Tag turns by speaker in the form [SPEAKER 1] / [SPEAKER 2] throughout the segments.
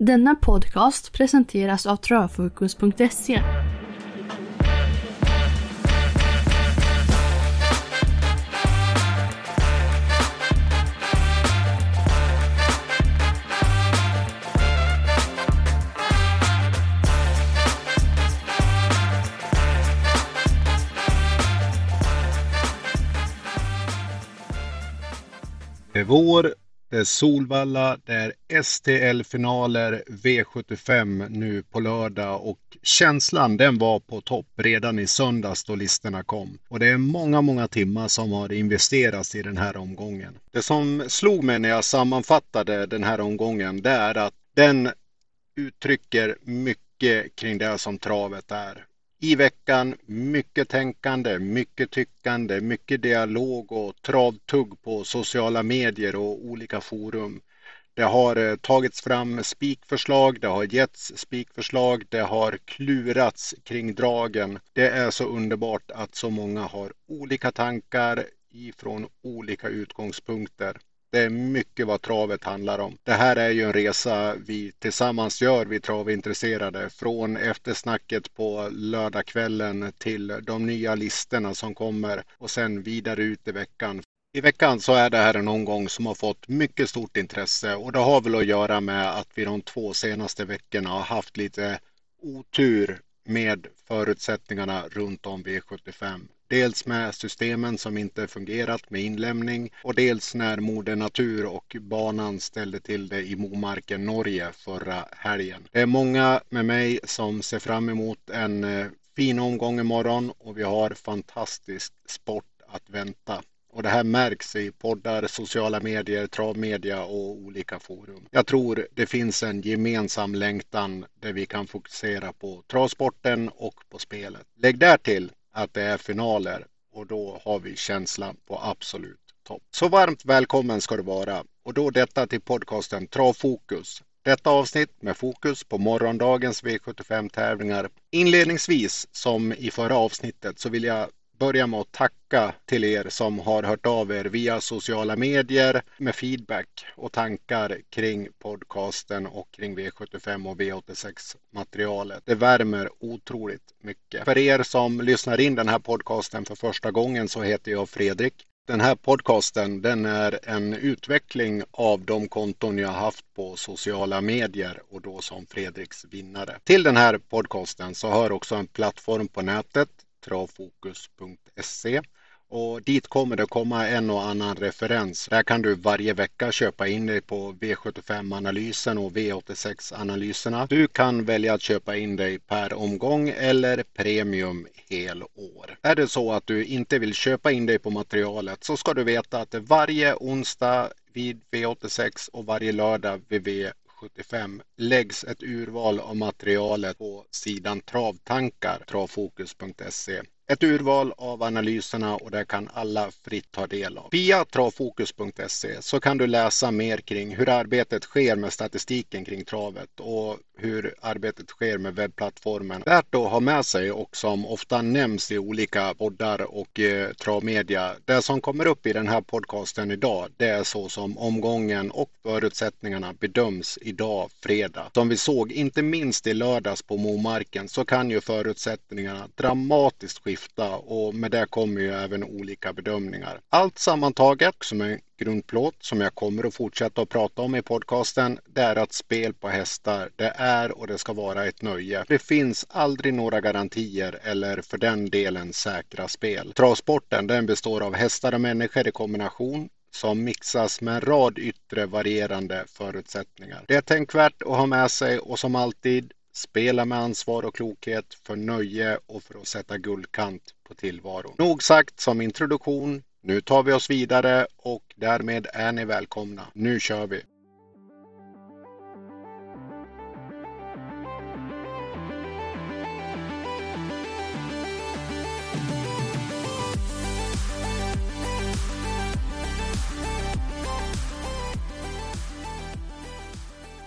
[SPEAKER 1] Denna podcast presenteras av travfokus.se.
[SPEAKER 2] Vår, det är Solvalla, det är STL-finaler V75 nu på lördag och känslan den var på topp redan i söndags då listorna kom. Och det är många, många timmar som har investerats i den här omgången. Det som slog mig när jag sammanfattade den här omgången det är att den uttrycker mycket kring det som travet är. I veckan mycket tänkande, mycket tyckande, mycket dialog och travtugg på sociala medier och olika forum. Det har eh, tagits fram spikförslag, det har getts spikförslag, det har klurats kring dragen. Det är så underbart att så många har olika tankar ifrån olika utgångspunkter. Det är mycket vad travet handlar om. Det här är ju en resa vi tillsammans gör, vi travintresserade. Från eftersnacket på lördagskvällen till de nya listorna som kommer och sen vidare ut i veckan. I veckan så är det här en omgång som har fått mycket stort intresse och det har väl att göra med att vi de två senaste veckorna har haft lite otur med förutsättningarna runt om V75. Dels med systemen som inte fungerat med inlämning och dels när Moder Natur och banan ställde till det i Momarken, Norge förra helgen. Det är många med mig som ser fram emot en eh, fin omgång imorgon och vi har fantastisk sport att vänta. Och det här märks i poddar, sociala medier, travmedia och olika forum. Jag tror det finns en gemensam längtan där vi kan fokusera på travsporten och på spelet. Lägg därtill att det är finaler och då har vi känslan på absolut topp. Så varmt välkommen ska du vara och då detta till podcasten Travfokus. Detta avsnitt med fokus på morgondagens V75 tävlingar. Inledningsvis som i förra avsnittet så vill jag börja med att tacka till er som har hört av er via sociala medier med feedback och tankar kring podcasten och kring V75 och V86 materialet. Det värmer otroligt mycket. För er som lyssnar in den här podcasten för första gången så heter jag Fredrik. Den här podcasten den är en utveckling av de konton jag haft på sociala medier och då som Fredriks vinnare. Till den här podcasten så hör också en plattform på nätet travfokus.se och dit kommer det komma en och annan referens. Där kan du varje vecka köpa in dig på V75-analysen och V86-analyserna. Du kan välja att köpa in dig per omgång eller premium helår. Är det så att du inte vill köpa in dig på materialet så ska du veta att det varje onsdag vid V86 och varje lördag vid V 75 läggs ett urval av materialet på sidan Travtankar, travfokus.se. Ett urval av analyserna och det kan alla fritt ta del av. Via travfokus.se så kan du läsa mer kring hur arbetet sker med statistiken kring travet och hur arbetet sker med webbplattformen. Värt att ha med sig och som ofta nämns i olika poddar och eh, travmedia. Det som kommer upp i den här podcasten idag det är så som omgången och förutsättningarna bedöms idag fredag. Som vi såg inte minst i lördags på Momarken så kan ju förutsättningarna dramatiskt skifta och med det kommer ju även olika bedömningar. Allt sammantaget som en grundplåt som jag kommer att fortsätta att prata om i podcasten det är att spel på hästar det är och det ska vara ett nöje. Det finns aldrig några garantier eller för den delen säkra spel. Travsporten den består av hästar och människor i kombination som mixas med en rad yttre varierande förutsättningar. Det är tänkvärt att ha med sig och som alltid spela med ansvar och klokhet för nöje och för att sätta guldkant på tillvaron. Nog sagt som introduktion nu tar vi oss vidare och därmed är ni välkomna. Nu kör vi!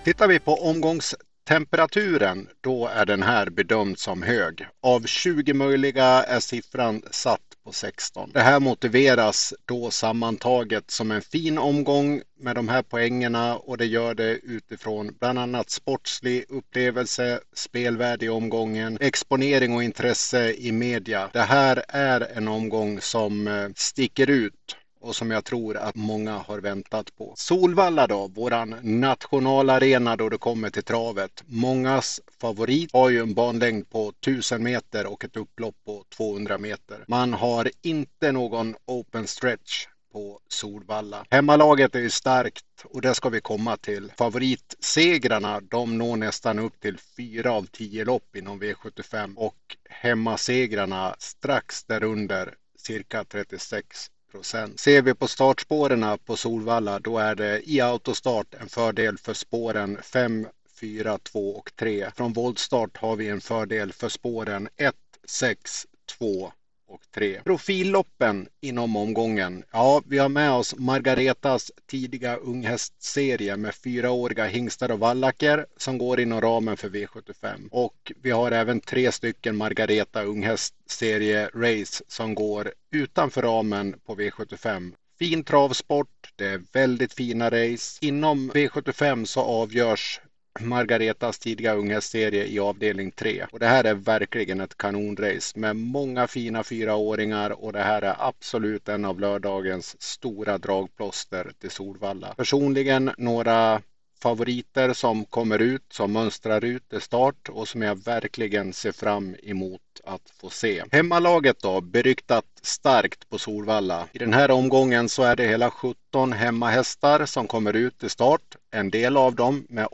[SPEAKER 2] Tittar vi på omgångstemperaturen, då är den här bedömd som hög. Av 20 möjliga är siffran satt på 16. Det här motiveras då sammantaget som en fin omgång med de här poängerna och det gör det utifrån bland annat sportslig upplevelse, spelvärde i omgången, exponering och intresse i media. Det här är en omgång som eh, sticker ut och som jag tror att många har väntat på. Solvalla då, våran nationalarena då det kommer till travet. Mångas favorit har ju en banlängd på 1000 meter och ett upplopp på 200 meter. Man har inte någon open stretch på Solvalla. Hemmalaget är ju starkt och det ska vi komma till. Favoritsegrarna de når nästan upp till 4 av 10 lopp inom V75 och hemmasegrarna strax därunder cirka 36 procent. Ser vi på startspåren på Solvalla då är det i autostart en fördel för spåren 5, 4, 2 och 3. Från voltstart har vi en fördel för spåren 1, 6, 2 och 3. Profilloppen inom omgången. Ja, vi har med oss Margaretas tidiga unghästserie med fyraåriga hingstar och vallacker som går inom ramen för V75. Och vi har även tre stycken Margareta unghästserie race som går utanför ramen på V75. Fin travsport, det är väldigt fina race. Inom V75 så avgörs Margaretas tidiga unghästserie i avdelning 3. Och det här är verkligen ett kanonrace med många fina fyraåringar och det här är absolut en av lördagens stora dragplåster till Solvalla. Personligen några favoriter som kommer ut, som mönstrar ut i start och som jag verkligen ser fram emot att få se. Hemmalaget då, beryktat starkt på Solvalla. I den här omgången så är det hela 17 hemmahästar som kommer ut i start. En del av dem med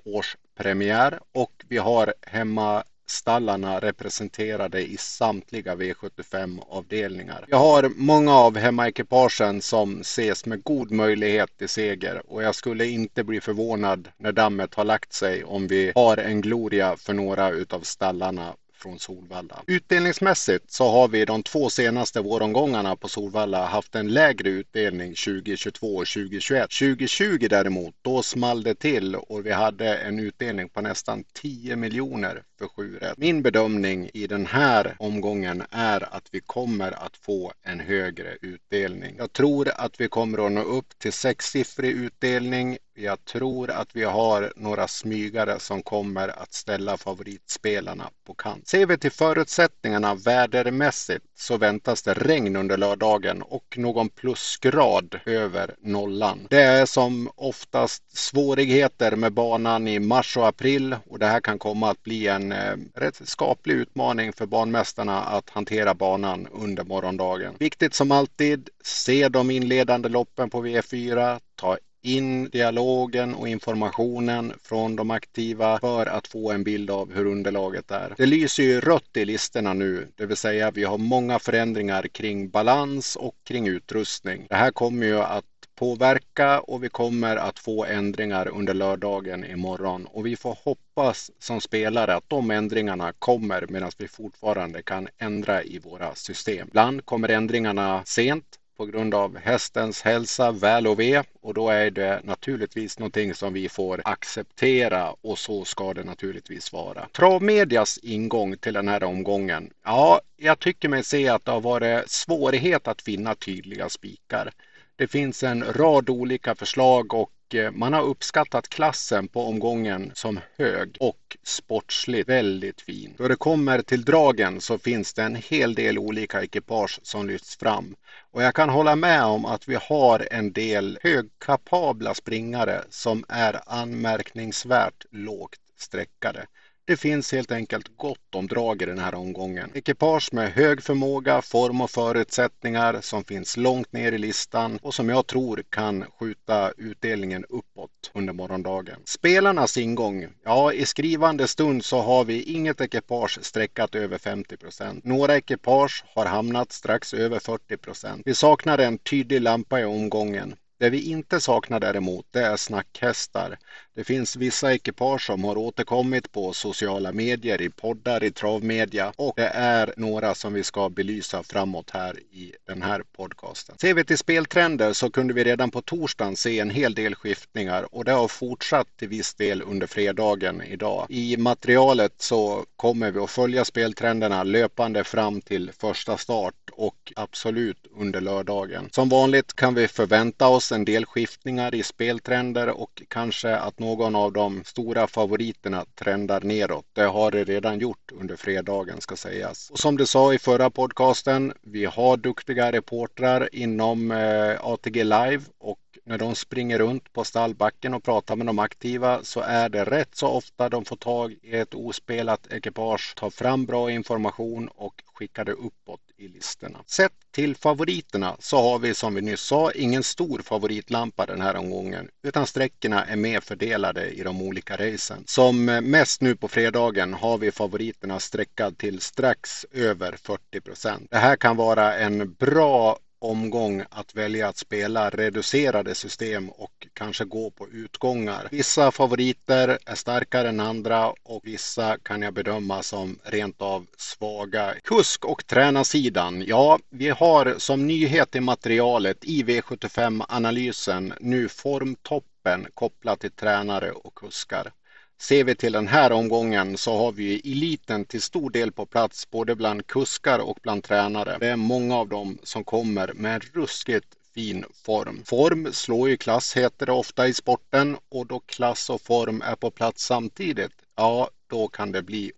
[SPEAKER 2] premiär och vi har hemma stallarna representerade i samtliga V75-avdelningar. Vi har många av hemmaekipagen som ses med god möjlighet till seger och jag skulle inte bli förvånad när dammet har lagt sig om vi har en gloria för några utav stallarna från Solvalla. Utdelningsmässigt så har vi de två senaste våromgångarna på Solvalla haft en lägre utdelning 2022 och 2021. 2020 däremot, då small det till och vi hade en utdelning på nästan 10 miljoner för sju rätt. Min bedömning i den här omgången är att vi kommer att få en högre utdelning. Jag tror att vi kommer att nå upp till sexsiffrig utdelning jag tror att vi har några smygare som kommer att ställa favoritspelarna på kant. Ser vi till förutsättningarna vädermässigt så väntas det regn under lördagen och någon plusgrad över nollan. Det är som oftast svårigheter med banan i mars och april och det här kan komma att bli en eh, rätt skaplig utmaning för banmästarna att hantera banan under morgondagen. Viktigt som alltid, se de inledande loppen på V4, ta in dialogen och informationen från de aktiva för att få en bild av hur underlaget är. Det lyser ju rött i listorna nu, det vill säga vi har många förändringar kring balans och kring utrustning. Det här kommer ju att påverka och vi kommer att få ändringar under lördagen imorgon och vi får hoppas som spelare att de ändringarna kommer medan vi fortfarande kan ändra i våra system. Ibland kommer ändringarna sent på grund av hästens hälsa, väl och ve och då är det naturligtvis någonting som vi får acceptera och så ska det naturligtvis vara. Travmedias ingång till den här omgången. Ja, jag tycker mig se att det har varit svårighet att finna tydliga spikar. Det finns en rad olika förslag och Eh, man har uppskattat klassen på omgången som hög och sportsligt väldigt fin. Då det kommer till dragen så finns det en hel del olika ekipage som lyfts fram. Och jag kan hålla med om att vi har en del högkapabla springare som är anmärkningsvärt lågt sträckade. Det finns helt enkelt gott om drag i den här omgången. Ekipage med hög förmåga, form och förutsättningar som finns långt ner i listan och som jag tror kan skjuta utdelningen uppåt under morgondagen. Spelarnas ingång. Ja, i skrivande stund så har vi inget ekipage sträckat över 50 procent. Några ekipage har hamnat strax över 40 procent. Vi saknar en tydlig lampa i omgången. Det vi inte saknar däremot det är snackhästar. Det finns vissa ekipage som har återkommit på sociala medier, i poddar, i travmedia och det är några som vi ska belysa framåt här i den här podcasten. Ser vi till speltrender så kunde vi redan på torsdagen se en hel del skiftningar och det har fortsatt till viss del under fredagen idag. I materialet så kommer vi att följa speltrenderna löpande fram till första start och absolut under lördagen. Som vanligt kan vi förvänta oss en del skiftningar i speltrender och kanske att någon av de stora favoriterna trendar neråt. Det har det redan gjort under fredagen ska sägas. Och som du sa i förra podcasten, vi har duktiga reportrar inom eh, ATG Live och när de springer runt på stallbacken och pratar med de aktiva så är det rätt så ofta de får tag i ett ospelat ekipage, tar fram bra information och skickar det uppåt i listorna. Sett till favoriterna så har vi som vi nyss sa ingen stor favoritlampa den här omgången utan sträckorna är mer fördelade i de olika racen. Som mest nu på fredagen har vi favoriterna sträckad till strax över 40 procent. Det här kan vara en bra omgång att välja att spela reducerade system och kanske gå på utgångar. Vissa favoriter är starkare än andra och vissa kan jag bedöma som rent av svaga. Kusk och tränarsidan. Ja, vi har som nyhet i materialet i V75-analysen nu formtoppen kopplat till tränare och kuskar. Ser vi till den här omgången så har vi eliten till stor del på plats både bland kuskar och bland tränare. Det är många av dem som kommer med en ruskigt fin form. Form slår ju klass heter det ofta i sporten och då klass och form är på plats samtidigt, ja då kan det bli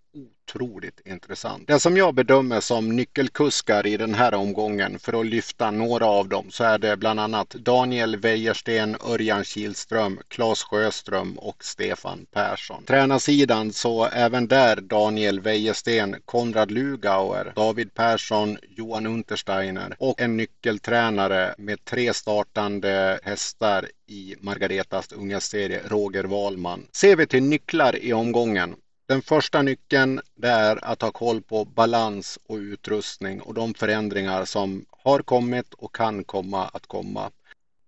[SPEAKER 2] otroligt intressant. Det som jag bedömer som nyckelkuskar i den här omgången för att lyfta några av dem så är det bland annat Daniel Wäjersten, Örjan Kihlström, Claes Sjöström och Stefan Persson. Tränarsidan så även där Daniel Wäjersten, Konrad Lugauer, David Persson, Johan Untersteiner och en nyckeltränare med tre startande hästar i Margaretas unga serie, Roger Wahlman. Ser vi till nycklar i omgången den första nyckeln är att ha koll på balans och utrustning och de förändringar som har kommit och kan komma att komma.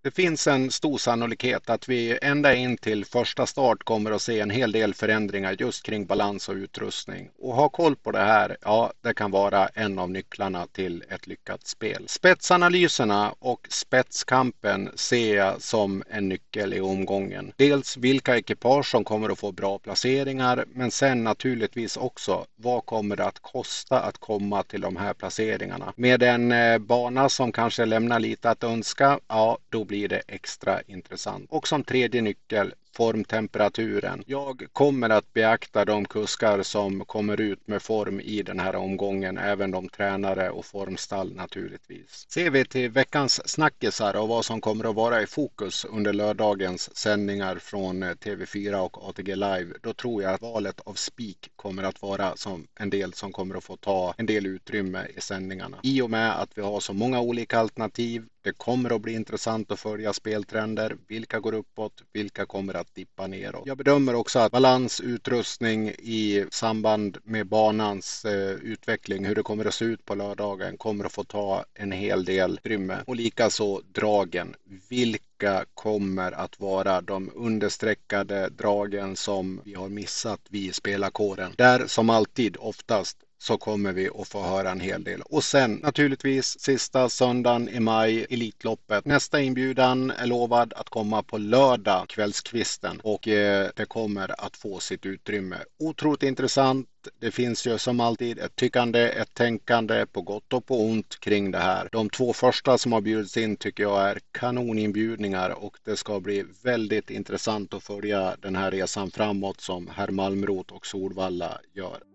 [SPEAKER 2] Det finns en stor sannolikhet att vi ända in till första start kommer att se en hel del förändringar just kring balans och utrustning. Och ha koll på det här, ja, det kan vara en av nycklarna till ett lyckat spel. Spetsanalyserna och spetskampen ser jag som en nyckel i omgången. Dels vilka ekipage som kommer att få bra placeringar, men sen naturligtvis också vad kommer det att kosta att komma till de här placeringarna? Med en eh, bana som kanske lämnar lite att önska, ja, då blir det extra intressant. Och som tredje nyckel formtemperaturen. Jag kommer att beakta de kuskar som kommer ut med form i den här omgången, även de tränare och formstall naturligtvis. Ser vi till veckans snackisar och vad som kommer att vara i fokus under lördagens sändningar från TV4 och ATG Live, då tror jag att valet av spik kommer att vara som en del som kommer att få ta en del utrymme i sändningarna. I och med att vi har så många olika alternativ det kommer att bli intressant att följa speltrender. Vilka går uppåt? Vilka kommer att dippa neråt? Jag bedömer också att balans, utrustning i samband med banans eh, utveckling, hur det kommer att se ut på lördagen, kommer att få ta en hel del rymme Och likaså dragen. Vilka kommer att vara de understreckade dragen som vi har missat vid spelarkåren? Där som alltid oftast så kommer vi att få höra en hel del. Och sen naturligtvis sista söndagen i maj, Elitloppet. Nästa inbjudan är lovad att komma på lördag kvällskvisten och eh, det kommer att få sitt utrymme. Otroligt intressant. Det finns ju som alltid ett tyckande, ett tänkande på gott och på ont kring det här. De två första som har bjudits in tycker jag är kanoninbjudningar och det ska bli väldigt intressant att följa den här resan framåt som herr Malmrot och Solvalla gör.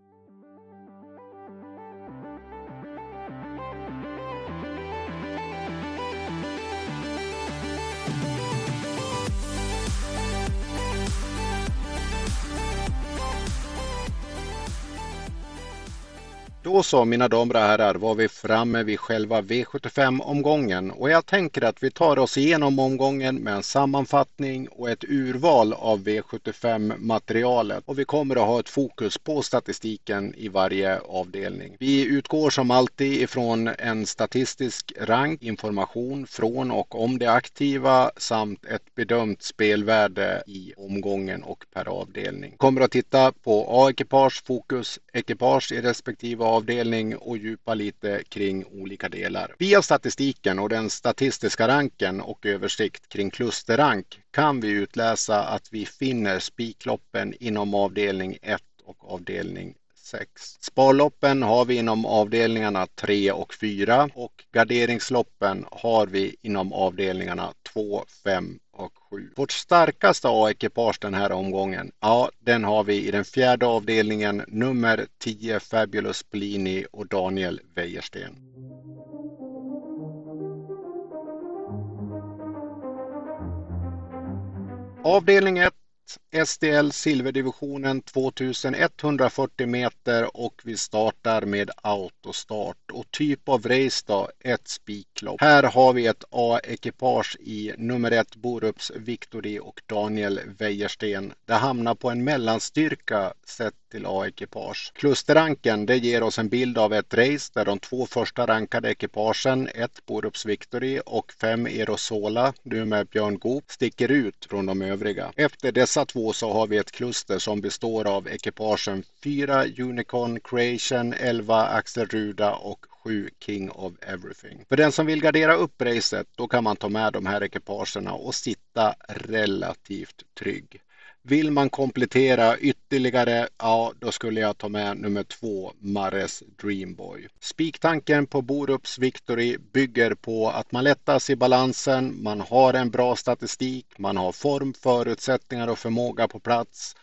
[SPEAKER 2] Då så mina damer och herrar var vi framme vid själva V75-omgången och jag tänker att vi tar oss igenom omgången med en sammanfattning och ett urval av V75-materialet och vi kommer att ha ett fokus på statistiken i varje avdelning. Vi utgår som alltid ifrån en statistisk rank, information från och om det aktiva samt ett bedömt spelvärde i omgången och per avdelning. Kommer att titta på A-ekipage, fokus, ekipage i respektive avdelning och djupa lite kring olika delar. Via statistiken och den statistiska ranken och översikt kring klusterrank kan vi utläsa att vi finner spikloppen inom avdelning 1 och avdelning 6. Sparloppen har vi inom avdelningarna 3 och 4 och garderingsloppen har vi inom avdelningarna 2, 5 och 7. Vårt starkaste A-ekipage den här omgången, ja den har vi i den fjärde avdelningen nummer 10 Fabulous Bellini och Daniel Wäjersten. Avdelning 1 SDL silverdivisionen 2140 meter och vi startar med autostart och typ av race då ett spiklopp. Här har vi ett A-ekipage i nummer ett Borups Victory och Daniel Wäjersten. Det hamnar på en mellanstyrka sett till A-ekipage. Klusterranken det ger oss en bild av ett race där de två första rankade ekipagen, ett Borups Victory och fem Erosola, nu med Björn Goop, sticker ut från de övriga. Efter dessa två så har vi ett kluster som består av ekipagen 4 Unicorn Creation, 11 Axel Ruda och King of Everything. För den som vill gardera upp racet då kan man ta med de här ekipagerna och sitta relativt trygg. Vill man komplettera ytterligare, ja då skulle jag ta med nummer två, Mares Dreamboy. Spiktanken på Borups Victory bygger på att man lättas i balansen, man har en bra statistik, man har form, förutsättningar och förmåga på plats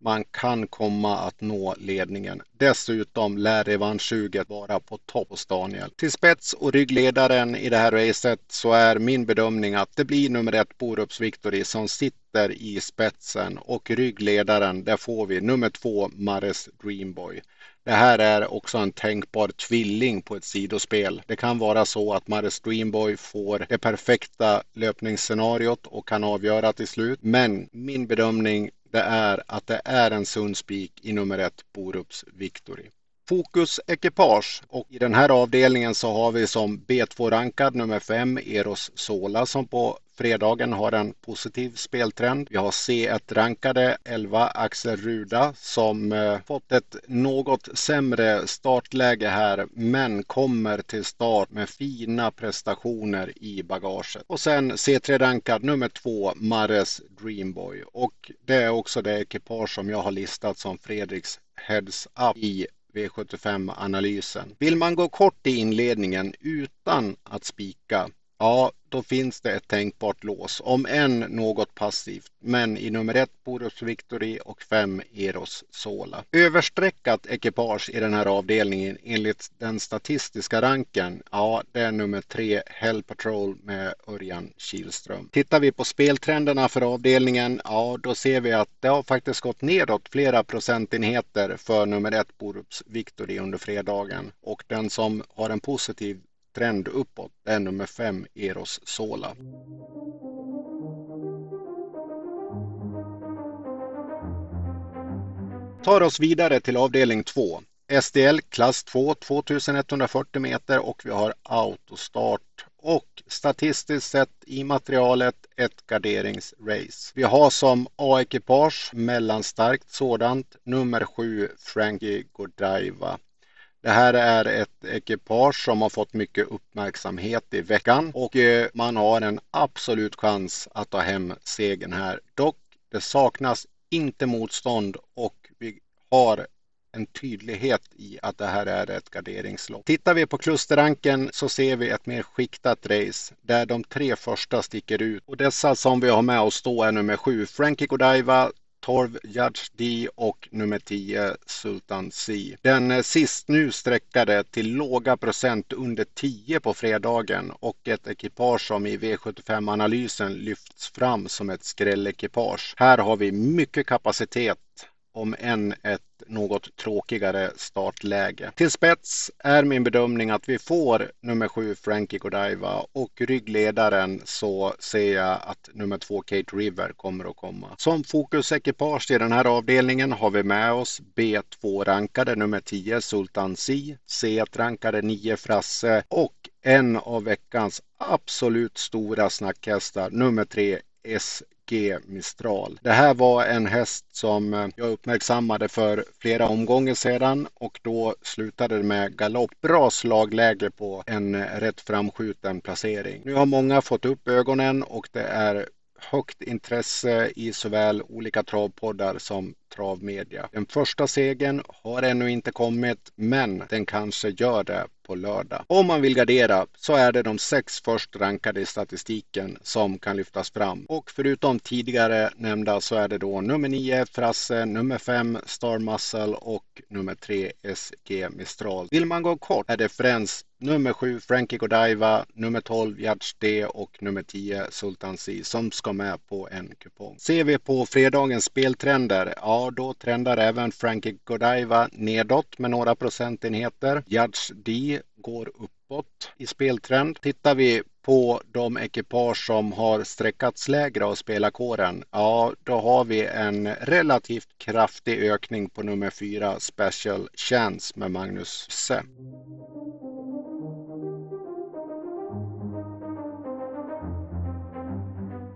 [SPEAKER 2] man kan komma att nå ledningen. Dessutom lär revanschsuget vara på topp hos Daniel. Till spets och ryggledaren i det här racet så är min bedömning att det blir nummer ett Borups Victory som sitter i spetsen och ryggledaren där får vi nummer två Mares Dreamboy. Det här är också en tänkbar tvilling på ett sidospel. Det kan vara så att Mares Dreamboy får det perfekta löpningsscenariot och kan avgöra till slut. Men min bedömning det är att det är en sund spik i nummer ett Borups Victory. Fokus ekipage och i den här avdelningen så har vi som B2 rankad nummer 5 Eros Sola som på fredagen har en positiv speltrend. Vi har C1 rankade 11 Axel Ruda som eh, fått ett något sämre startläge här men kommer till start med fina prestationer i bagaget. Och sen C3 rankad nummer 2 Mares Dreamboy och det är också det ekipage som jag har listat som Fredriks Heads Up i V75-analysen. Vill man gå kort i inledningen utan att spika Ja, då finns det ett tänkbart lås, om än något passivt, men i nummer ett Borups Victory och fem Eros Sola. Överstreckat ekipage i den här avdelningen enligt den statistiska ranken, ja, det är nummer tre Hell Patrol med Örjan Kihlström. Tittar vi på speltrenderna för avdelningen, ja, då ser vi att det har faktiskt gått nedåt flera procentenheter för nummer ett Borups Victory under fredagen och den som har en positiv trend uppåt är nummer 5 Eros Sola. Tar oss vidare till avdelning 2. SDL klass 2 2140 meter och vi har autostart och statistiskt sett i materialet ett garderingsrace. Vi har som A-ekipage mellanstarkt sådant nummer 7 Frankie Godiva det här är ett ekipage som har fått mycket uppmärksamhet i veckan och eh, man har en absolut chans att ta hem segern här. Dock, det saknas inte motstånd och vi har en tydlighet i att det här är ett garderingslopp. Tittar vi på klusterranken så ser vi ett mer skiktat race där de tre första sticker ut och dessa som vi har med oss då är nummer sju Frankie Godiva, 12 Judge D och nummer 10 Sultan C. Den eh, sist nu sträckade till låga procent under 10 på fredagen och ett ekipage som i V75-analysen lyfts fram som ett skrällekipage. Här har vi mycket kapacitet om än ett något tråkigare startläge. Till spets är min bedömning att vi får nummer sju Frankie Godiva och ryggledaren så ser jag att nummer två Kate River kommer att komma. Som fokusekipage i den här avdelningen har vi med oss B2 rankade nummer 10 Sultan Si, C1 rankade 9 Frasse och en av veckans absolut stora snackhästar nummer 3 S G Mistral. Det här var en häst som eh, jag uppmärksammade för flera omgångar sedan och då slutade det med galopp. Bra slagläge på en eh, rätt framskjuten placering. Nu har många fått upp ögonen och det är högt intresse i såväl olika travpoddar som travmedia. Den första segern har ännu inte kommit, men den kanske gör det på lördag. Om man vill gardera så är det de sex först rankade i statistiken som kan lyftas fram. Och förutom tidigare nämnda så är det då nummer 9 Frasse, nummer 5 Star Muscle och nummer 3 SG Mistral. Vill man gå kort är det främst nummer 7 Frankie Godiva, nummer 12 Yards D och nummer 10 Sultan C som ska med på en kupong. Ser vi på fredagens speltrender, ja då trendar även Frankie Godiva nedåt med några procentenheter. Yards D går uppåt i speltrend. Tittar vi på de ekipage som har sträckats lägre av spelarkåren, ja då har vi en relativt kraftig ökning på nummer 4 Special Chance med Magnus Se.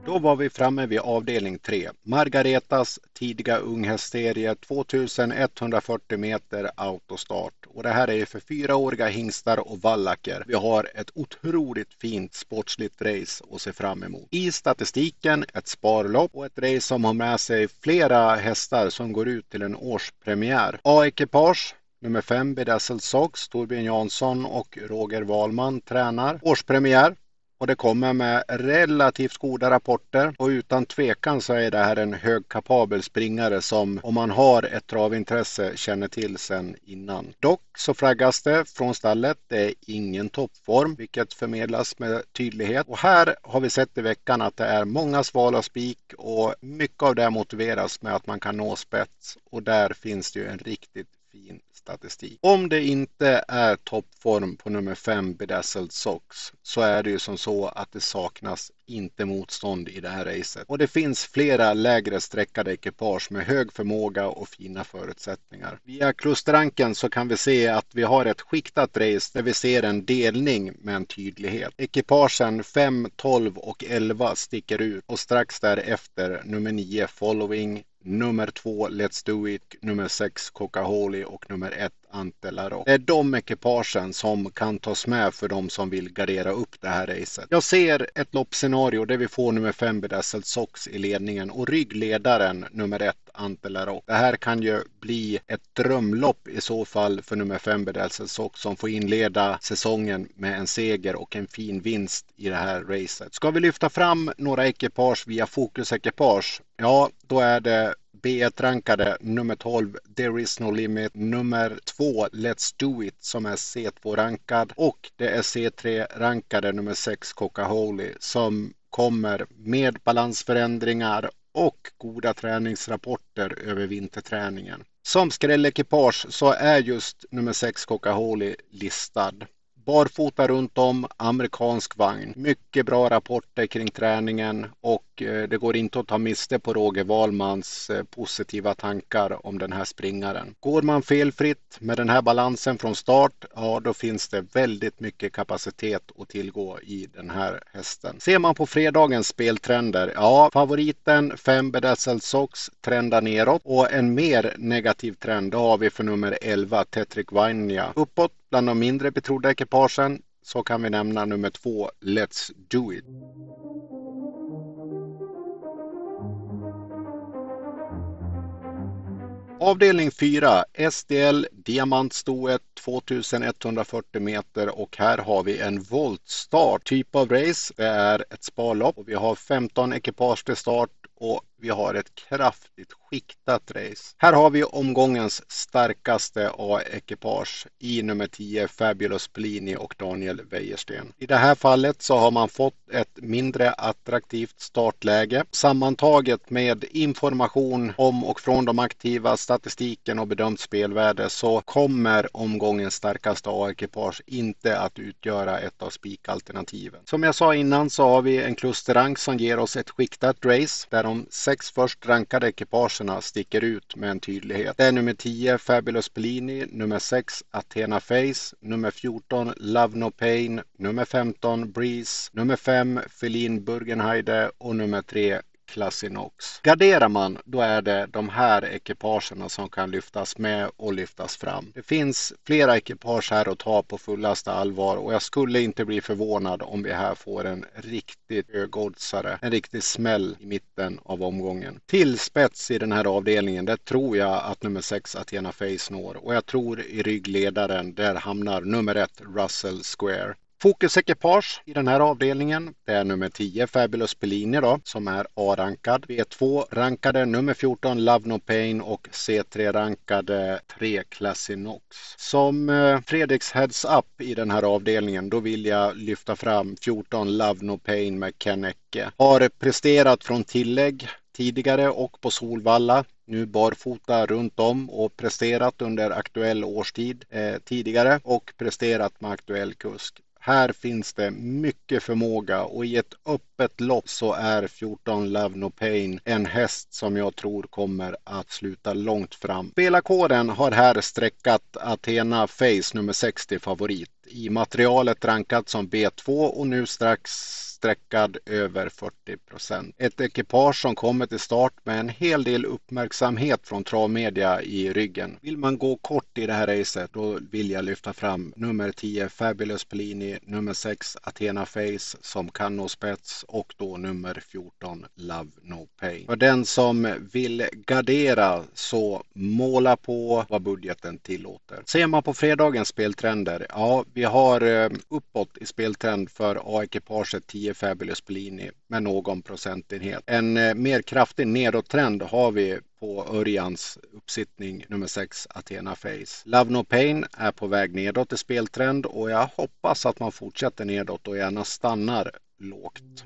[SPEAKER 2] Då var vi framme vid avdelning 3. Margaretas tidiga unghästserie 2140 meter autostart. Och det här är för fyraåriga hingstar och vallacker. Vi har ett otroligt fint sportsligt race att se fram emot. I statistiken ett sparlopp och ett race som har med sig flera hästar som går ut till en årspremiär. A-ekipage Nummer 5 Bedazzled Sox, Torbjörn Jansson och Roger Wahlman tränar. Årspremiär och det kommer med relativt goda rapporter och utan tvekan så är det här en högkapabel springare som om man har ett travintresse känner till sen innan. Dock så flaggas det från stallet. Det är ingen toppform vilket förmedlas med tydlighet och här har vi sett i veckan att det är många svala spik och mycket av det motiveras med att man kan nå spets och där finns det ju en riktigt fin statistik. Om det inte är toppform på nummer 5 Bedazzled Sox så är det ju som så att det saknas inte motstånd i det här racet. Och det finns flera lägre sträckade ekipage med hög förmåga och fina förutsättningar. Via klusterranken så kan vi se att vi har ett skiktat race där vi ser en delning med en tydlighet. Ekipagen 5, 12 och 11 sticker ut och strax därefter nummer 9 Following, nummer två Let's Do It, nummer sex Coca-Holi och nummer ett Antelaro. Det är de ekipagen som kan tas med för de som vill gardera upp det här racet. Jag ser ett loppscenario där vi får nummer fem Bedazzled Sox i ledningen och ryggledaren nummer ett Ante LaRocque. Det här kan ju bli ett drömlopp i så fall för nummer fem Bedazzled som får inleda säsongen med en seger och en fin vinst i det här racet. Ska vi lyfta fram några ekipage via fokusekipage? Ja, då är det B1-rankade nummer 12 There is no limit, nummer 2 Let's do it som är C2-rankad och det är C3-rankade nummer 6 Coca-Holy som kommer med balansförändringar och goda träningsrapporter över vinterträningen. Som skrällekipage så är just nummer 6 Coca-Holy listad. Barfota runt om, amerikansk vagn. Mycket bra rapporter kring träningen och eh, det går inte att ta miste på Roger Wahlmans eh, positiva tankar om den här springaren. Går man felfritt med den här balansen från start, ja då finns det väldigt mycket kapacitet att tillgå i den här hästen. Ser man på fredagens speltrender, ja favoriten 5 Bedazzled Sox trendar neråt och en mer negativ trend har vi för nummer 11 Tetrick Vinja. Uppåt Bland de mindre betrodda ekipagen så kan vi nämna nummer två Let's Do It. Avdelning 4 SDL Diamantstoet 2140 meter och här har vi en voltstart. Typ av race det är ett sparlopp och vi har 15 ekipage till start och vi har ett kraftigt skiktat race. Här har vi omgångens starkaste A-ekipage i nummer 10 Fabulous Plini och Daniel Wäjersten. I det här fallet så har man fått ett mindre attraktivt startläge. Sammantaget med information om och från de aktiva, statistiken och bedömt spelvärde så kommer omgångens starkaste A-ekipage inte att utgöra ett av spikalternativen. Som jag sa innan så har vi en klusterrank som ger oss ett skiktat race där de sex först rankade ekipagerna sticker ut med en tydlighet. Det är nummer 10 Fabulous Pellini, nummer 6 Athena Face, nummer 14 Love No Pain, nummer 15 Breeze, nummer 5 Feline Burgenheide och nummer 3 Classinox. Garderar man då är det de här ekipagen som kan lyftas med och lyftas fram. Det finns flera ekipage här att ta på fullaste allvar och jag skulle inte bli förvånad om vi här får en riktigt högoddsare, en riktig smäll i mitten av omgången. Till spets i den här avdelningen, där tror jag att nummer 6 Athena Face når och jag tror i ryggledaren, där hamnar nummer 1 Russell Square. Fokusekipage i den här avdelningen det är nummer 10 Fabulous Pellini då som är A-rankad. V2 rankade nummer 14 Love No Pain och C3 rankade 3 Classinox. Som eh, Fredriks heads up i den här avdelningen då vill jag lyfta fram 14 Love No Pain med Ken Ecke. Har presterat från tillägg tidigare och på Solvalla. Nu barfota runt om och presterat under aktuell årstid eh, tidigare och presterat med aktuell kusk. Här finns det mycket förmåga och i ett öppet lopp så är 14 Love No Pain en häst som jag tror kommer att sluta långt fram. Spelarkåren har här sträckat Athena Face nummer 60 favorit i materialet rankat som B2 och nu strax sträckad över 40 procent. Ett ekipage som kommer till start med en hel del uppmärksamhet från travmedia i ryggen. Vill man gå kort i det här racet då vill jag lyfta fram nummer 10 Fabulous Pellini, nummer 6 Athena Face som kan nå spets och då nummer 14 Love No Pain. För den som vill gardera så måla på vad budgeten tillåter. Ser man på fredagens speltrender, ja vi har eh, uppåt i speltrend för A-ekipaget 10 Fabulous Bellini med någon procentenhet. En eh, mer kraftig nedåttrend har vi på Örjans uppsittning nummer 6 Athena Face. Love No Pain är på väg nedåt i speltrend och jag hoppas att man fortsätter nedåt och gärna stannar lågt.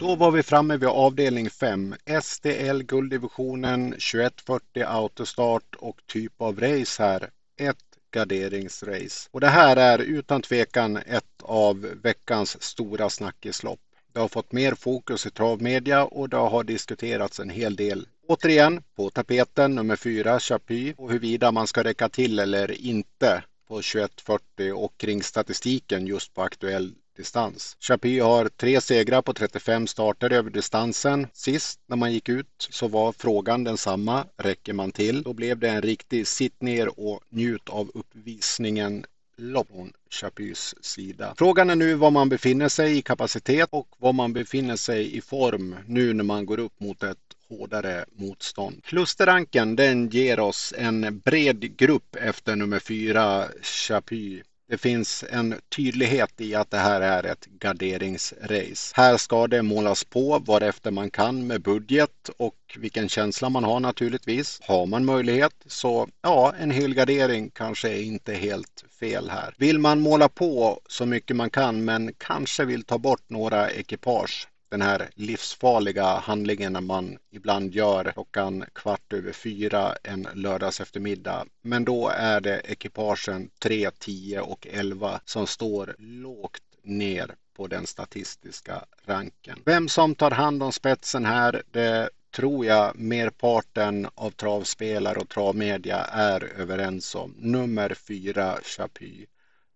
[SPEAKER 2] Då var vi framme vid avdelning 5. STL gulddivisionen 2140 autostart och typ av race här. 1, garderingsrace. Och det här är utan tvekan ett av veckans stora snackislopp. Det har fått mer fokus i travmedia och det har diskuterats en hel del. Återigen på tapeten nummer fyra Chapuis och huruvida man ska räcka till eller inte på 2140 och kring statistiken just på aktuell distans. Chapuis har tre segrar på 35 starter över distansen. Sist när man gick ut så var frågan densamma. Räcker man till? Då blev det en riktig sitt ner och njut av uppvisningen lopp från Chapuis sida. Frågan är nu var man befinner sig i kapacitet och var man befinner sig i form nu när man går upp mot ett hårdare motstånd. Klusterranken den ger oss en bred grupp efter nummer fyra Chapuis det finns en tydlighet i att det här är ett garderingsrace. Här ska det målas på varefter man kan med budget och vilken känsla man har naturligtvis. Har man möjlighet så ja, en helgardering kanske är inte helt fel här. Vill man måla på så mycket man kan men kanske vill ta bort några ekipage den här livsfarliga handlingen man ibland gör klockan kvart över fyra en lördags eftermiddag. Men då är det ekipagen 3, 10 och 11 som står lågt ner på den statistiska ranken. Vem som tar hand om spetsen här, det tror jag merparten av travspelare och travmedia är överens om. Nummer fyra Chapuis.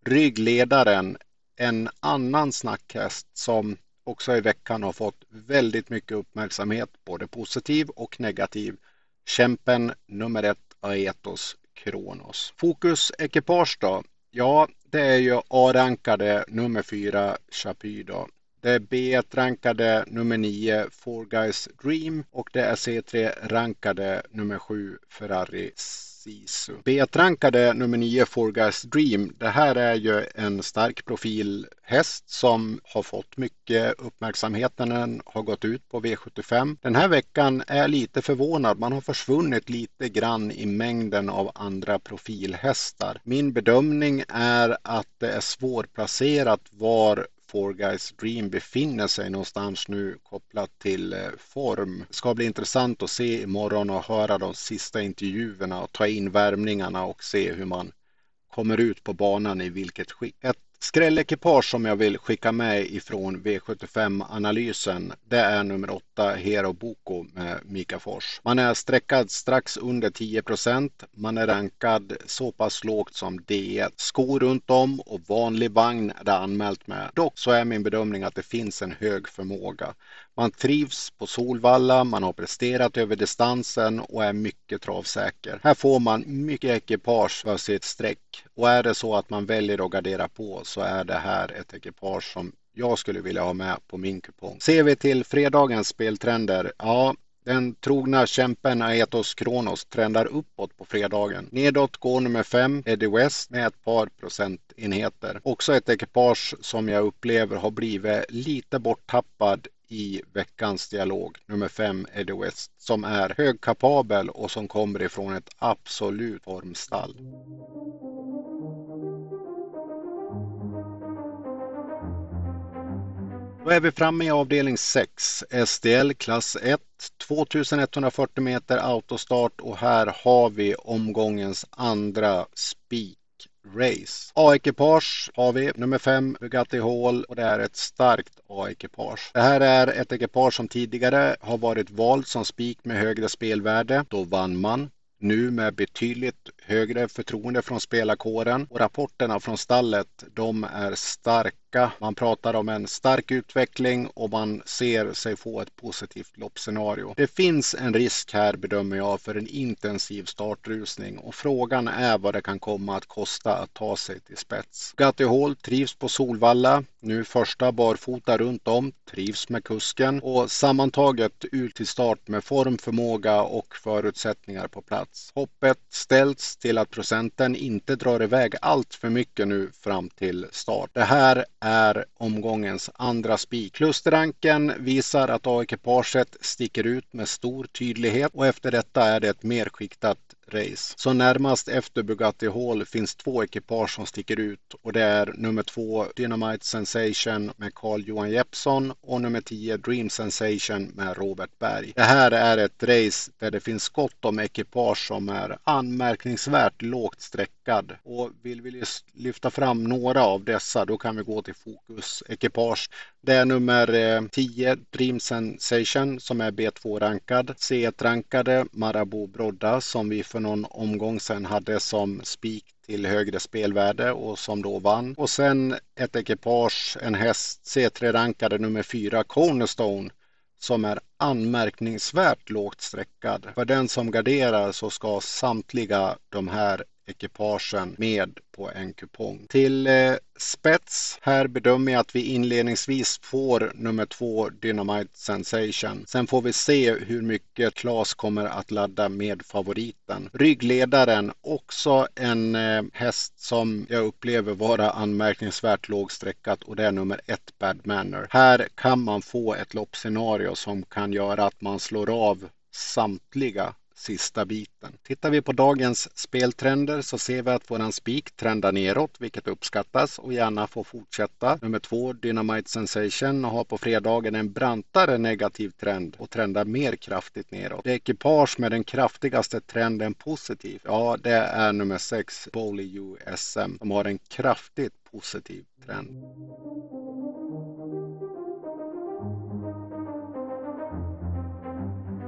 [SPEAKER 2] Ryggledaren, en annan snackhäst som också i veckan har fått väldigt mycket uppmärksamhet, både positiv och negativ. Kämpen nummer ett Aetos Kronos. Fokus ekipage då? Ja, det är ju A-rankade nummer fyra Chapuis då. Det är B1-rankade nummer 9 Four Guys Dream och det är C3-rankade nummer 7 Ferrari Sisu. Betrankade nummer 9 Forgas Dream. Det här är ju en stark profilhäst som har fått mycket uppmärksamhet när den har gått ut på V75. Den här veckan är lite förvånad. Man har försvunnit lite grann i mängden av andra profilhästar. Min bedömning är att det är svårplacerat var Four Guys Dream befinner sig någonstans nu kopplat till eh, form. Det ska bli intressant att se imorgon och höra de sista intervjuerna och ta in värmningarna och se hur man kommer ut på banan i vilket skick. Ett Skrällekipage som jag vill skicka med ifrån V75-analysen det är nummer 8 Hero Boko med Mika Fors. Man är sträckad strax under 10% Man är rankad så pass lågt som D1. Skor runt om och vanlig vagn är det anmält med. Dock så är min bedömning att det finns en hög förmåga. Man trivs på Solvalla, man har presterat över distansen och är mycket travsäker. Här får man mycket ekipage för sitt streck och är det så att man väljer att gardera på så är det här ett ekipage som jag skulle vilja ha med på min kupong. Ser vi till fredagens speltrender, ja den trogna kämpen Aetos Kronos trendar uppåt på fredagen. Nedåt går nummer 5 Eddie West med ett par procentenheter. Också ett ekipage som jag upplever har blivit lite borttappad i veckans dialog, nummer 5 Eddie West, som är högkapabel och som kommer ifrån ett absolut formstall. Då är vi framme i avdelning 6, SDL klass 1, 2140 meter autostart och här har vi omgångens andra spik Race. A-ekipage har vi nummer 5 Bugatti Hall och det är ett starkt A-ekipage. Det här är ett ekipage som tidigare har varit valt som spik med högre spelvärde. Då vann man. Nu med betydligt högre förtroende från spelarkåren och rapporterna från stallet de är starka. Man pratar om en stark utveckling och man ser sig få ett positivt loppscenario. Det finns en risk här bedömer jag för en intensiv startrusning och frågan är vad det kan komma att kosta att ta sig till spets. Gatti Hall trivs på Solvalla. Nu första barfota runt om, trivs med kusken och sammantaget ut till start med form, förmåga och förutsättningar på plats. Hoppet till att procenten inte drar iväg allt för mycket nu fram till start. Det här är omgångens andra spik. Klusterranken visar att A-ekipaget sticker ut med stor tydlighet och efter detta är det ett mer skiktat race. Så närmast efter Bugatti Hall finns två ekipage som sticker ut och det är nummer två Dynamite Sensation med Carl-Johan Jeppsson och nummer 10 Dream Sensation med Robert Berg. Det här är ett race där det finns gott om ekipage som är anmärkningsvärt lågt sträckad och vill vi lyfta fram några av dessa då kan vi gå till Fokus ekipage. Det är nummer eh, 10 Dream Sensation som är B2-rankad. C1-rankade Marabou Brodda som vi för någon omgång sedan hade som spik till högre spelvärde och som då vann. Och sen ett ekipage, en häst, C3-rankade nummer 4 Cornerstone som är anmärkningsvärt lågt sträckad. För den som garderar så ska samtliga de här ekipagen med på en kupong. Till eh, spets, här bedömer jag att vi inledningsvis får nummer två Dynamite Sensation. Sen får vi se hur mycket Klas kommer att ladda med favoriten. Ryggledaren, också en eh, häst som jag upplever vara anmärkningsvärt lågsträckat och det är nummer ett Bad Manner. Här kan man få ett loppscenario som kan göra att man slår av samtliga sista biten. Tittar vi på dagens speltrender så ser vi att våran spik trendar neråt, vilket uppskattas och gärna får fortsätta. Nummer två, Dynamite Sensation, har på fredagen en brantare negativ trend och trendar mer kraftigt neråt. Det ekipage med den kraftigaste trenden positiv, ja det är nummer sex, Bowley USM, som har en kraftigt positiv trend.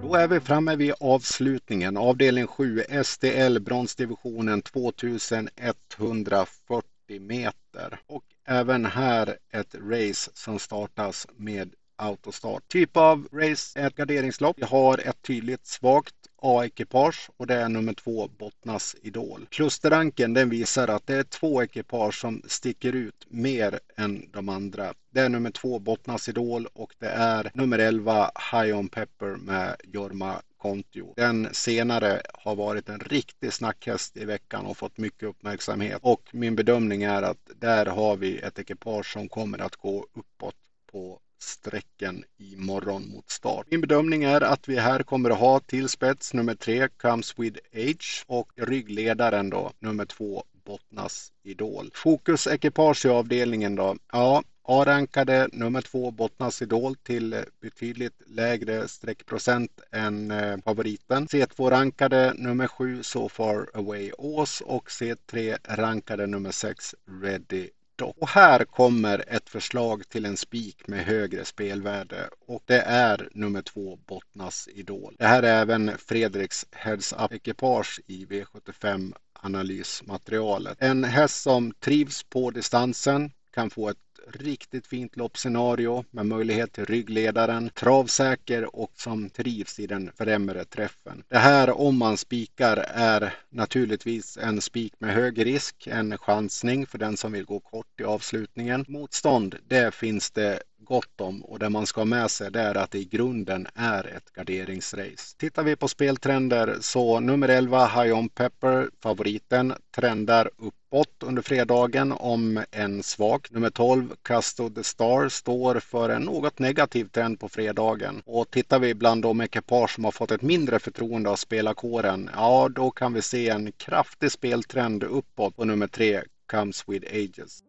[SPEAKER 2] Då är vi framme vid avslutningen. Avdelning 7 SDL bronsdivisionen 2140 meter. Och även här ett race som startas med autostart. Typ av race är ett garderingslopp. Vi har ett tydligt svagt A-ekipage och det är nummer två Bottnas Idol. Klusterranken den visar att det är två ekipage som sticker ut mer än de andra. Det är nummer två Bottnas Idol och det är nummer 11 High On Pepper med Jorma Kontio. Den senare har varit en riktig snackhäst i veckan och fått mycket uppmärksamhet och min bedömning är att där har vi ett ekipage som kommer att gå uppåt på strecken imorgon mot start. Min bedömning är att vi här kommer att ha till spets nummer tre Comes With Age och ryggledaren då nummer två Bottnas Idol. Fokus ekipage i avdelningen då? Ja, A-rankade nummer två Bottnas Idol till betydligt lägre streckprocent än eh, favoriten. C2-rankade nummer sju So Far Away Ås och C3-rankade nummer sex Ready. Och här kommer ett förslag till en spik med högre spelvärde och det är nummer två Bottnas Idol. Det här är även Fredriks Heads Up-ekipage i V75 analysmaterialet. En häst som trivs på distansen kan få ett riktigt fint loppscenario med möjlighet till ryggledaren, travsäker och som trivs i den främre träffen. Det här om man spikar är naturligtvis en spik med hög risk, en chansning för den som vill gå kort i avslutningen. Motstånd, det finns det gott om och det man ska ha med sig det är att det i grunden är ett garderingsrace. Tittar vi på speltrender så nummer 11 High On Pepper, favoriten, trendar uppåt under fredagen om en svag. Nummer 12 Custo the Star står för en något negativ trend på fredagen. Och tittar vi bland de ekipage som har fått ett mindre förtroende av spelarkåren, ja då kan vi se en kraftig speltrend uppåt på nummer 3 Comes with Ages.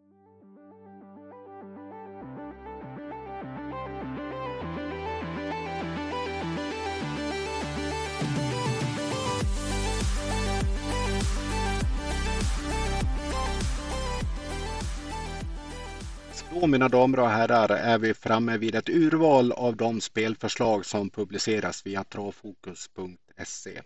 [SPEAKER 2] Då mina damer och herrar är vi framme vid ett urval av de spelförslag som publiceras via travfokus.se.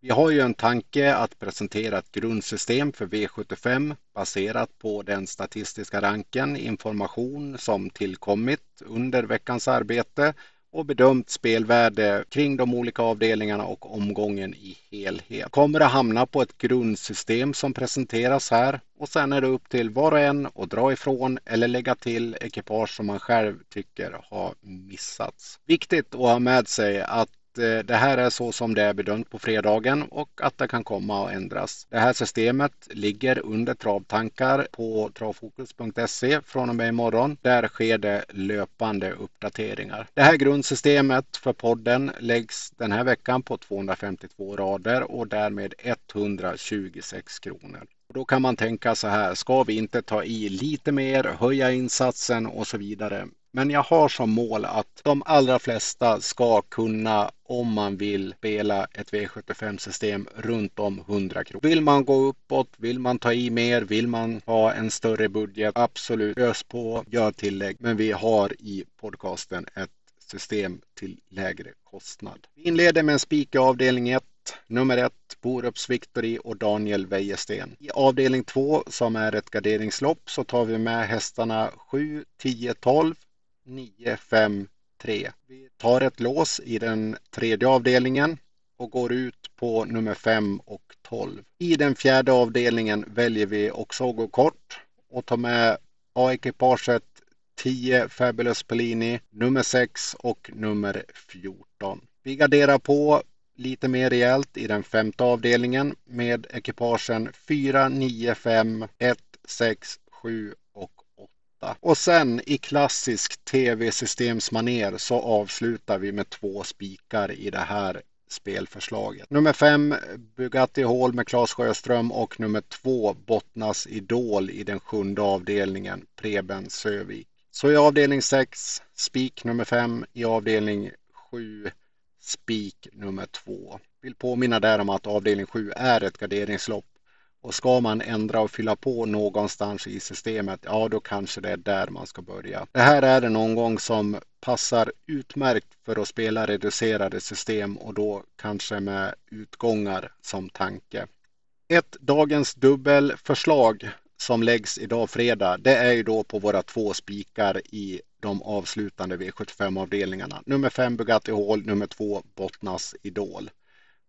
[SPEAKER 2] Vi har ju en tanke att presentera ett grundsystem för V75 baserat på den statistiska ranken, information som tillkommit under veckans arbete och bedömt spelvärde kring de olika avdelningarna och omgången i helhet. Kommer att hamna på ett grundsystem som presenteras här och sen är det upp till var och en att dra ifrån eller lägga till ekipage som man själv tycker har missats. Viktigt att ha med sig att Eh, det här är så som det är bedömt på fredagen och att det kan komma att ändras. Det här systemet ligger under travtankar på travfokus.se från och med imorgon. Där sker det löpande uppdateringar. Det här grundsystemet för podden läggs den här veckan på 252 rader och därmed 126 kronor. Då kan man tänka så här, ska vi inte ta i lite mer, höja insatsen och så vidare. Men jag har som mål att de allra flesta ska kunna, om man vill, spela ett V75-system runt om 100 kronor. Vill man gå uppåt, vill man ta i mer, vill man ha en större budget, absolut, ös på, gör tillägg. Men vi har i podcasten ett system till lägre kostnad. Vi inleder med en spik i avdelning 1. Nummer 1, Borups Victory och Daniel Wäjersten. I avdelning 2 som är ett garderingslopp så tar vi med hästarna 7, 10, 12 9, 5, 3. Vi tar ett lås i den tredje avdelningen och går ut på nummer 5 och 12. I den fjärde avdelningen väljer vi också att gå kort och ta med A-ekipaget 10 Fabulous Pellini, nummer 6 och nummer 14. Vi garderar på lite mer rejält i den femte avdelningen med ekipagen 4, 9, 5, 1, 6, 7 detta. Och sen i klassisk tv-systemsmaner så avslutar vi med två spikar i det här spelförslaget. Nummer 5 Bugatti Hall med Claes Sjöström och nummer 2 Bottnas Idol i den sjunde avdelningen Preben Sövik. Så i avdelning 6 spik nummer 5, i avdelning 7 spik nummer 2. Vill påminna där om att avdelning 7 är ett garderingslopp och ska man ändra och fylla på någonstans i systemet, ja då kanske det är där man ska börja. Det här är en omgång som passar utmärkt för att spela reducerade system och då kanske med utgångar som tanke. Ett dagens dubbelförslag som läggs idag fredag, det är ju då på våra två spikar i de avslutande V75-avdelningarna. Nummer 5 Bugatti Hall, nummer 2 Bottnas Idol.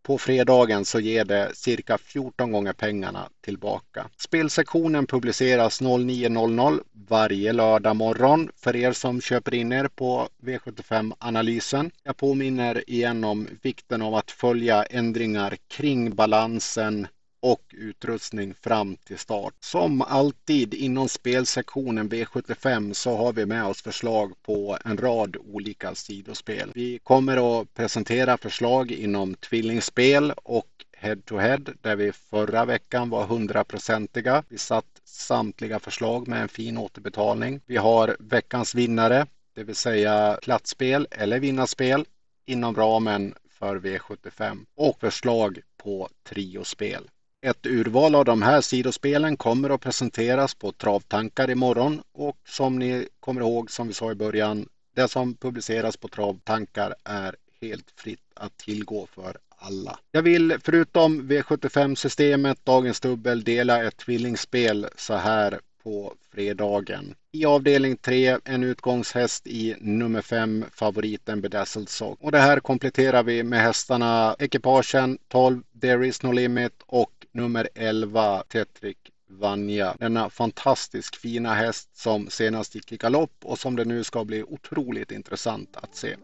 [SPEAKER 2] På fredagen så ger det cirka 14 gånger pengarna tillbaka. Spelsektionen publiceras 09.00 varje lördag morgon för er som köper in er på V75-analysen. Jag påminner igen om vikten av att följa ändringar kring balansen och utrustning fram till start. Som alltid inom spelsektionen V75 så har vi med oss förslag på en rad olika sidospel. Vi kommer att presentera förslag inom tvillingspel och head to head där vi förra veckan var hundraprocentiga. Vi satt samtliga förslag med en fin återbetalning. Vi har veckans vinnare, det vill säga platsspel eller vinnarspel inom ramen för V75 och förslag på triospel. Ett urval av de här sidospelen kommer att presenteras på Travtankar imorgon och som ni kommer ihåg som vi sa i början, det som publiceras på Travtankar är helt fritt att tillgå för alla. Jag vill förutom V75-systemet, dagens dubbel, dela ett tvillingspel så här på fredagen. I avdelning 3 en utgångshäst i nummer 5 favoriten Bedazzled Sock. Och det här kompletterar vi med hästarna ekipagen 12 There is no limit och nummer 11 Tetrick Vanja. Denna fantastiskt fina häst som senast gick i galopp och som det nu ska bli otroligt intressant att se.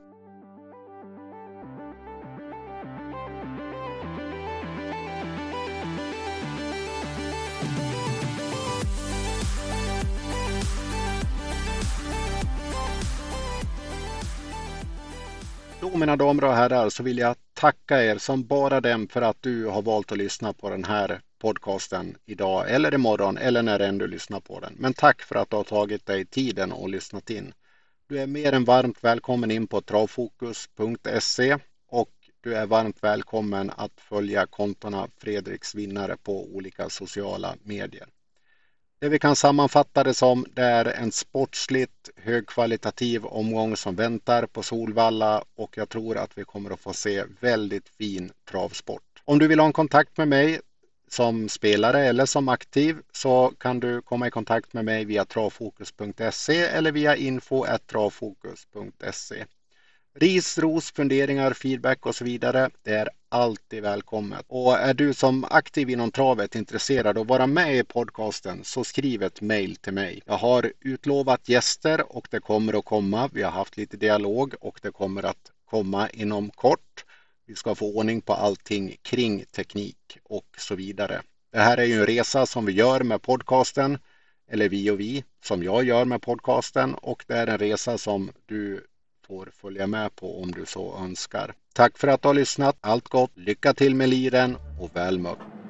[SPEAKER 2] Då mina damer och herrar så vill jag tacka er som bara den för att du har valt att lyssna på den här podcasten idag eller imorgon eller när än du lyssnar på den. Men tack för att du har tagit dig tiden och lyssnat in. Du är mer än varmt välkommen in på travfokus.se och du är varmt välkommen att följa kontona Fredriks vinnare på olika sociala medier. Det vi kan sammanfatta det som det är en sportsligt högkvalitativ omgång som väntar på Solvalla och jag tror att vi kommer att få se väldigt fin travsport. Om du vill ha en kontakt med mig som spelare eller som aktiv så kan du komma i kontakt med mig via travfokus.se eller via info.travfokus.se. Ris, ros, funderingar, feedback och så vidare. Det är alltid välkommet. Och är du som aktiv inom travet intresserad av att vara med i podcasten så skriv ett mail till mig. Jag har utlovat gäster och det kommer att komma. Vi har haft lite dialog och det kommer att komma inom kort. Vi ska få ordning på allting kring teknik och så vidare. Det här är ju en resa som vi gör med podcasten, eller vi och vi, som jag gör med podcasten och det är en resa som du får följa med på om du så önskar. Tack för att du har lyssnat. Allt gott, lycka till med liren och väl mött.